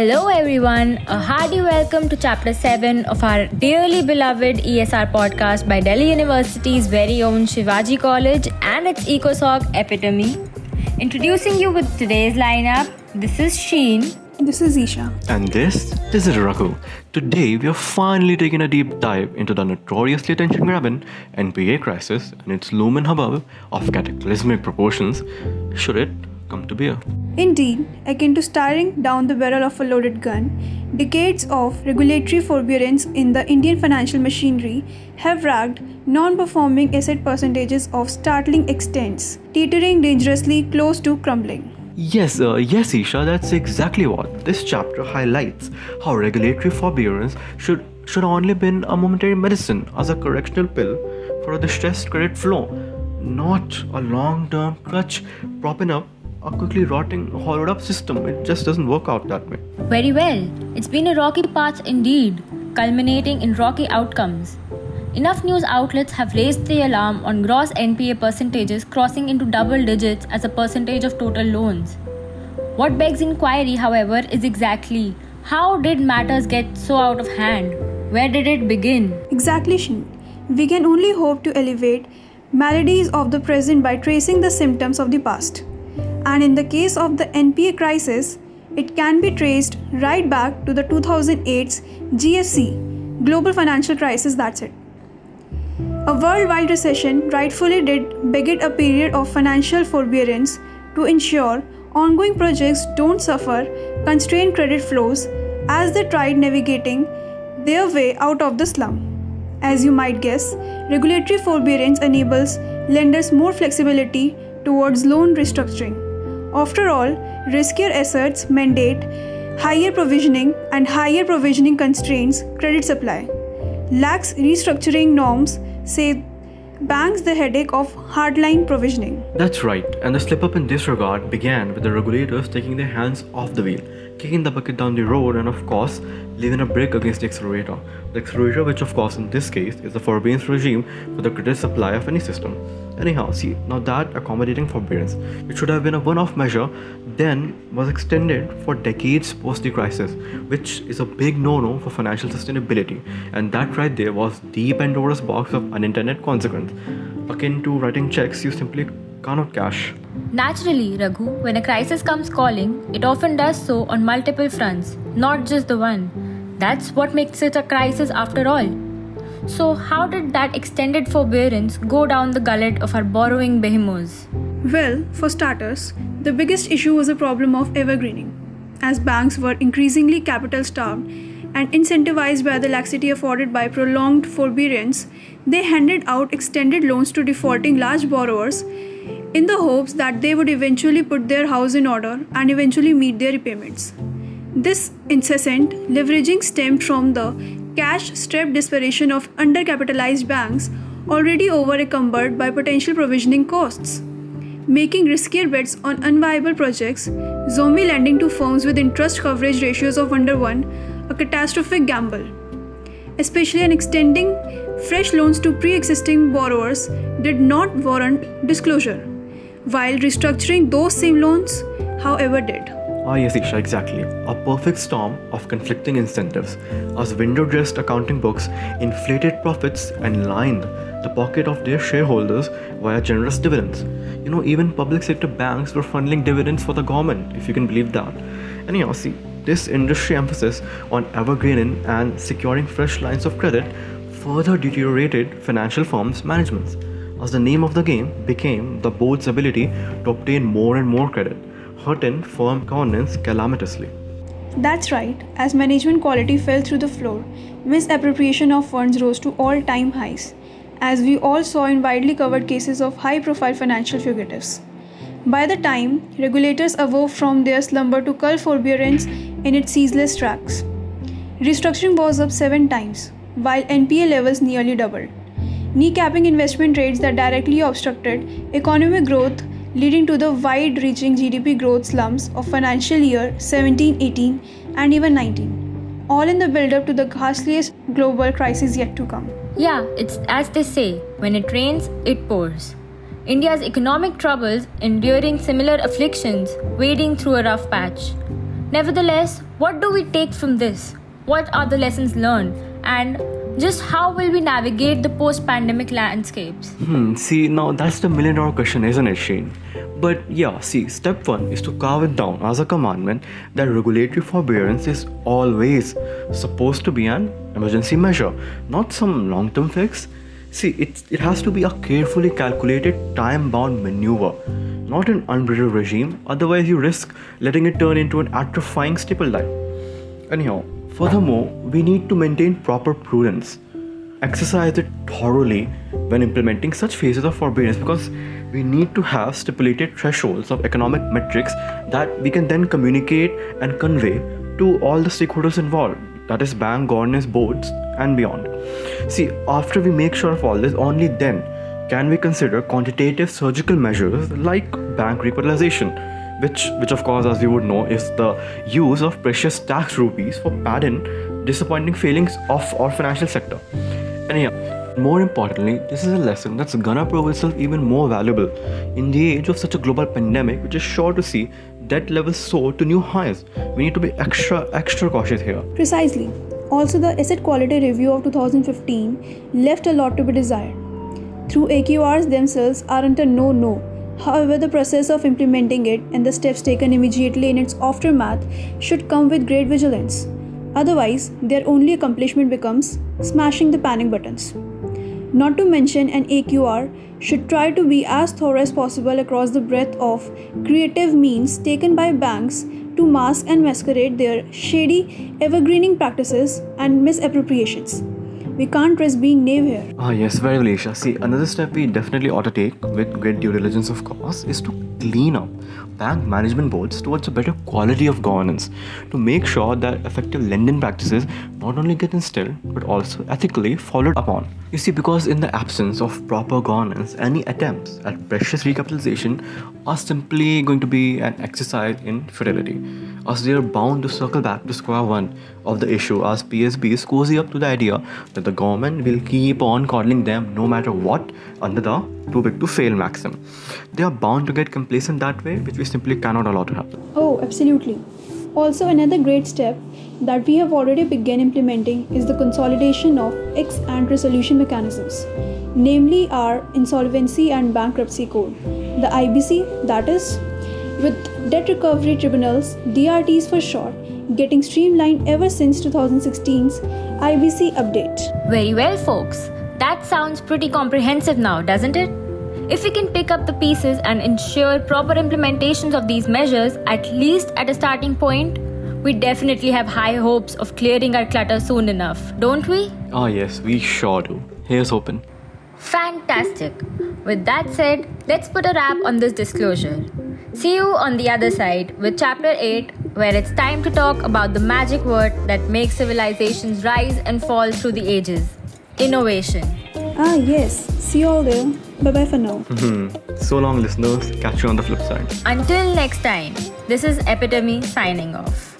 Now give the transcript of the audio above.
Hello, everyone. A hearty welcome to Chapter 7 of our dearly beloved ESR podcast by Delhi University's very own Shivaji College and its EcoSoc epitome. Introducing you with today's lineup, this is Sheen. This is Isha. And this, this is Raghu. Today, we are finally taking a deep dive into the notoriously attention grabbing NPA crisis and its looming hubbub of cataclysmic proportions, should it come to bear. Indeed, akin to staring down the barrel of a loaded gun, decades of regulatory forbearance in the Indian financial machinery have racked non performing asset percentages of startling extents, teetering dangerously close to crumbling. Yes, uh, yes, Isha, that's exactly what this chapter highlights how regulatory forbearance should should only been a momentary medicine as a correctional pill for a distressed credit flow, not a long-term crutch propping up a quickly rotting, hollowed up system. It just doesn't work out that way. Very well. It's been a rocky path indeed, culminating in rocky outcomes. Enough news outlets have raised the alarm on gross NPA percentages crossing into double digits as a percentage of total loans. What begs inquiry, however, is exactly how did matters get so out of hand? Where did it begin? Exactly, Shin. We can only hope to elevate maladies of the present by tracing the symptoms of the past. And in the case of the NPA crisis, it can be traced right back to the 2008's GFC, global financial crisis, that's it. A worldwide recession rightfully did beget a period of financial forbearance to ensure ongoing projects don't suffer constrained credit flows as they tried navigating their way out of the slum. As you might guess, regulatory forbearance enables lenders more flexibility towards loan restructuring. After all, riskier assets mandate higher provisioning and higher provisioning constraints credit supply. Lax restructuring norms save banks the headache of hardline provisioning. That's right, and the slip up in this regard began with the regulators taking their hands off the wheel, kicking the bucket down the road, and of course, leaving a brake against the accelerator. The accelerator, which of course in this case is the forbearance regime for the credit supply of any system. Anyhow, see, now that accommodating forbearance, it should have been a one off measure, then was extended for decades post the crisis, which is a big no no for financial sustainability. And that right there was the Pandora's box of unintended consequence. Akin to writing checks you simply cannot cash. Naturally, Raghu, when a crisis comes calling, it often does so on multiple fronts, not just the one. That's what makes it a crisis after all. So, how did that extended forbearance go down the gullet of our borrowing behemoths? Well, for starters, the biggest issue was the problem of evergreening. As banks were increasingly capital starved and incentivized by the laxity afforded by prolonged forbearance, they handed out extended loans to defaulting large borrowers in the hopes that they would eventually put their house in order and eventually meet their repayments. This incessant leveraging stemmed from the cash strapped desperation of undercapitalized banks already over-encumbered by potential provisioning costs. Making riskier bets on unviable projects, zombie lending to firms with interest coverage ratios of under 1, a catastrophic gamble. Especially an extending fresh loans to pre existing borrowers did not warrant disclosure, while restructuring those same loans, however, did. Ah, yes, Isha, exactly. A perfect storm of conflicting incentives, as window dressed accounting books inflated profits and lined the pocket of their shareholders via generous dividends. You know, even public sector banks were funneling dividends for the government, if you can believe that. Anyhow, see, this industry emphasis on evergreening and securing fresh lines of credit further deteriorated financial firms' managements, as the name of the game became the board's ability to obtain more and more credit hurting firm governance calamitously. That's right, as management quality fell through the floor, misappropriation of funds rose to all time highs, as we all saw in widely covered cases of high profile financial fugitives. By the time regulators awoke from their slumber to cull forbearance in its ceaseless tracks, restructuring was up seven times, while NPA levels nearly doubled, kneecapping investment rates that directly obstructed economic growth leading to the wide reaching GDP growth slumps of financial year 17 18 and even 19, all in the build up to the ghastliest global crisis yet to come. Yeah, it's as they say when it rains, it pours. India's economic troubles enduring similar afflictions, wading through a rough patch. Nevertheless, What do we take from this? What are the lessons learned? And just how will we navigate the post pandemic landscapes? Hmm, see, now that's the million dollar question, isn't it, Shane? But yeah, see, step one is to carve it down as a commandment that regulatory forbearance is always supposed to be an emergency measure, not some long term fix. See, it, it has to be a carefully calculated, time bound maneuver, not an unbridled regime, otherwise, you risk letting it turn into an atrophying staple diet. Anyhow, furthermore, we need to maintain proper prudence. Exercise it thoroughly when implementing such phases of forbearance because we need to have stipulated thresholds of economic metrics that we can then communicate and convey to all the stakeholders involved that is, bank governance boards and beyond. See, after we make sure of all this, only then can we consider quantitative surgical measures like bank recapitalization which which of course as you would know is the use of precious tax rupees for padding disappointing failings of our financial sector anyhow more importantly this is a lesson that's gonna prove itself even more valuable in the age of such a global pandemic which is sure to see debt levels soar to new highs we need to be extra extra cautious here Precisely. Also, the asset quality review of 2015 left a lot to be desired. Through AQRs themselves aren't a no no. However, the process of implementing it and the steps taken immediately in its aftermath should come with great vigilance. Otherwise, their only accomplishment becomes smashing the panic buttons. Not to mention, an AQR should try to be as thorough as possible across the breadth of creative means taken by banks to mask and masquerade their shady, evergreening practices and misappropriations. We can't risk being naive here. Ah, yes, very well, Isha. See, another step we definitely ought to take, with great due diligence, of course, is to clean up bank management boards towards a better quality of governance to make sure that effective lending practices not only get instilled but also ethically followed upon. You see, because in the absence of proper governance, any attempts at precious recapitalization are simply going to be an exercise in futility, as they are bound to circle back to square one of the issue as PSBs cozy up to the idea that the government will keep on coddling them no matter what under the too big to fail maxim. They are bound to get complacent that way, which we simply cannot allow to happen. Oh, absolutely. Also, another great step that we have already begun implementing is the consolidation of ex ante resolution mechanisms, namely our insolvency and bankruptcy code, the IBC, that is, with debt recovery tribunals, DRTs for short, getting streamlined ever since 2016's IBC update. Very well, folks. That sounds pretty comprehensive now, doesn't it? If we can pick up the pieces and ensure proper implementations of these measures, at least at a starting point, we definitely have high hopes of clearing our clutter soon enough, don't we? Ah, yes, we sure do. Here's hoping. Fantastic. With that said, let's put a wrap on this disclosure. See you on the other side with Chapter 8, where it's time to talk about the magic word that makes civilizations rise and fall through the ages innovation. Ah, yes. See you all there. Bye bye for now. Hmm. So long, listeners. Catch you on the flip side. Until next time, this is Epitome signing off.